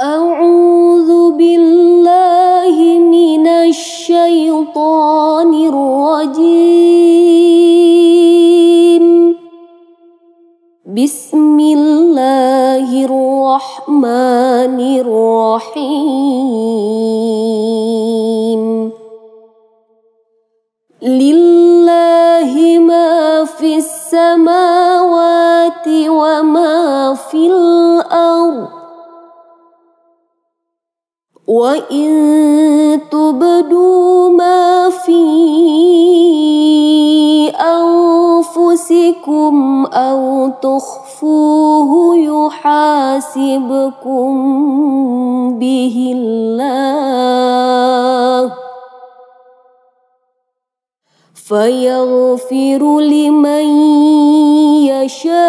أعوذ بالله من الشيطان الرجيم. بسم الله الرحمن الرحيم. لله ما في السماوات وما في الأرض. وإن تبدوا ما في أنفسكم أو تخفوه يحاسبكم به الله فيغفر لمن يشاء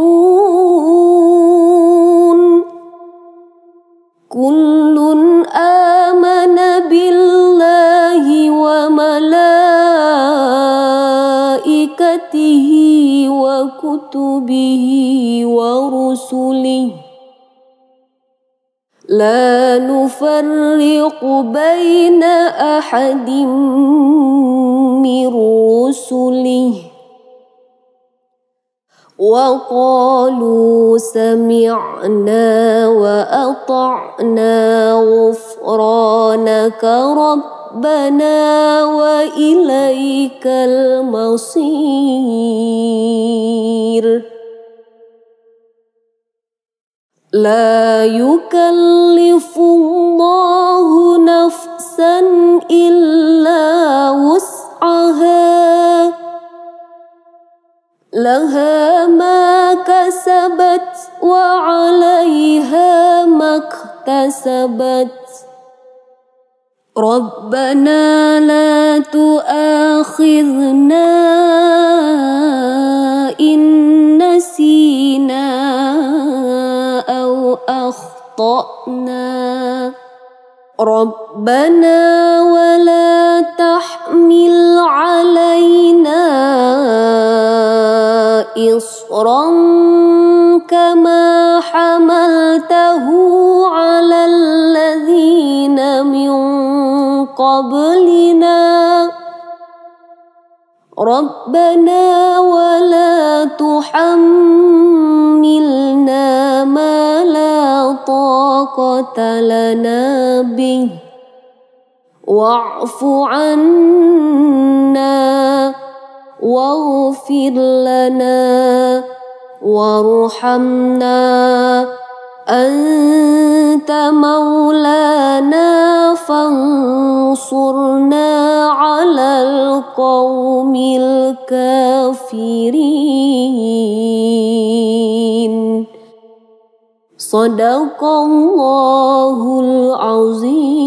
كل آمن بالله وملائكته وكتبه ورسله. لا نفرق بين أحد من رسله. وقالوا سمعنا وأطعنا غفرانك ربنا وإليك المصير. لا يكلف الله نفسا إلا وسعها. لها ما كسبت وعليها ما اكتسبت. ربنا لا تؤاخذنا إن نسينا أو أخطأنا. ربنا ولا تحمل علينا إصرا كما حملته على الذين من قبلنا ربنا ولا تحملنا ما لا طاقة لنا به واعف عنا واغفر لنا وارحمنا. أنت مولانا فانصرنا على القوم الكافرين. صدق الله العظيم.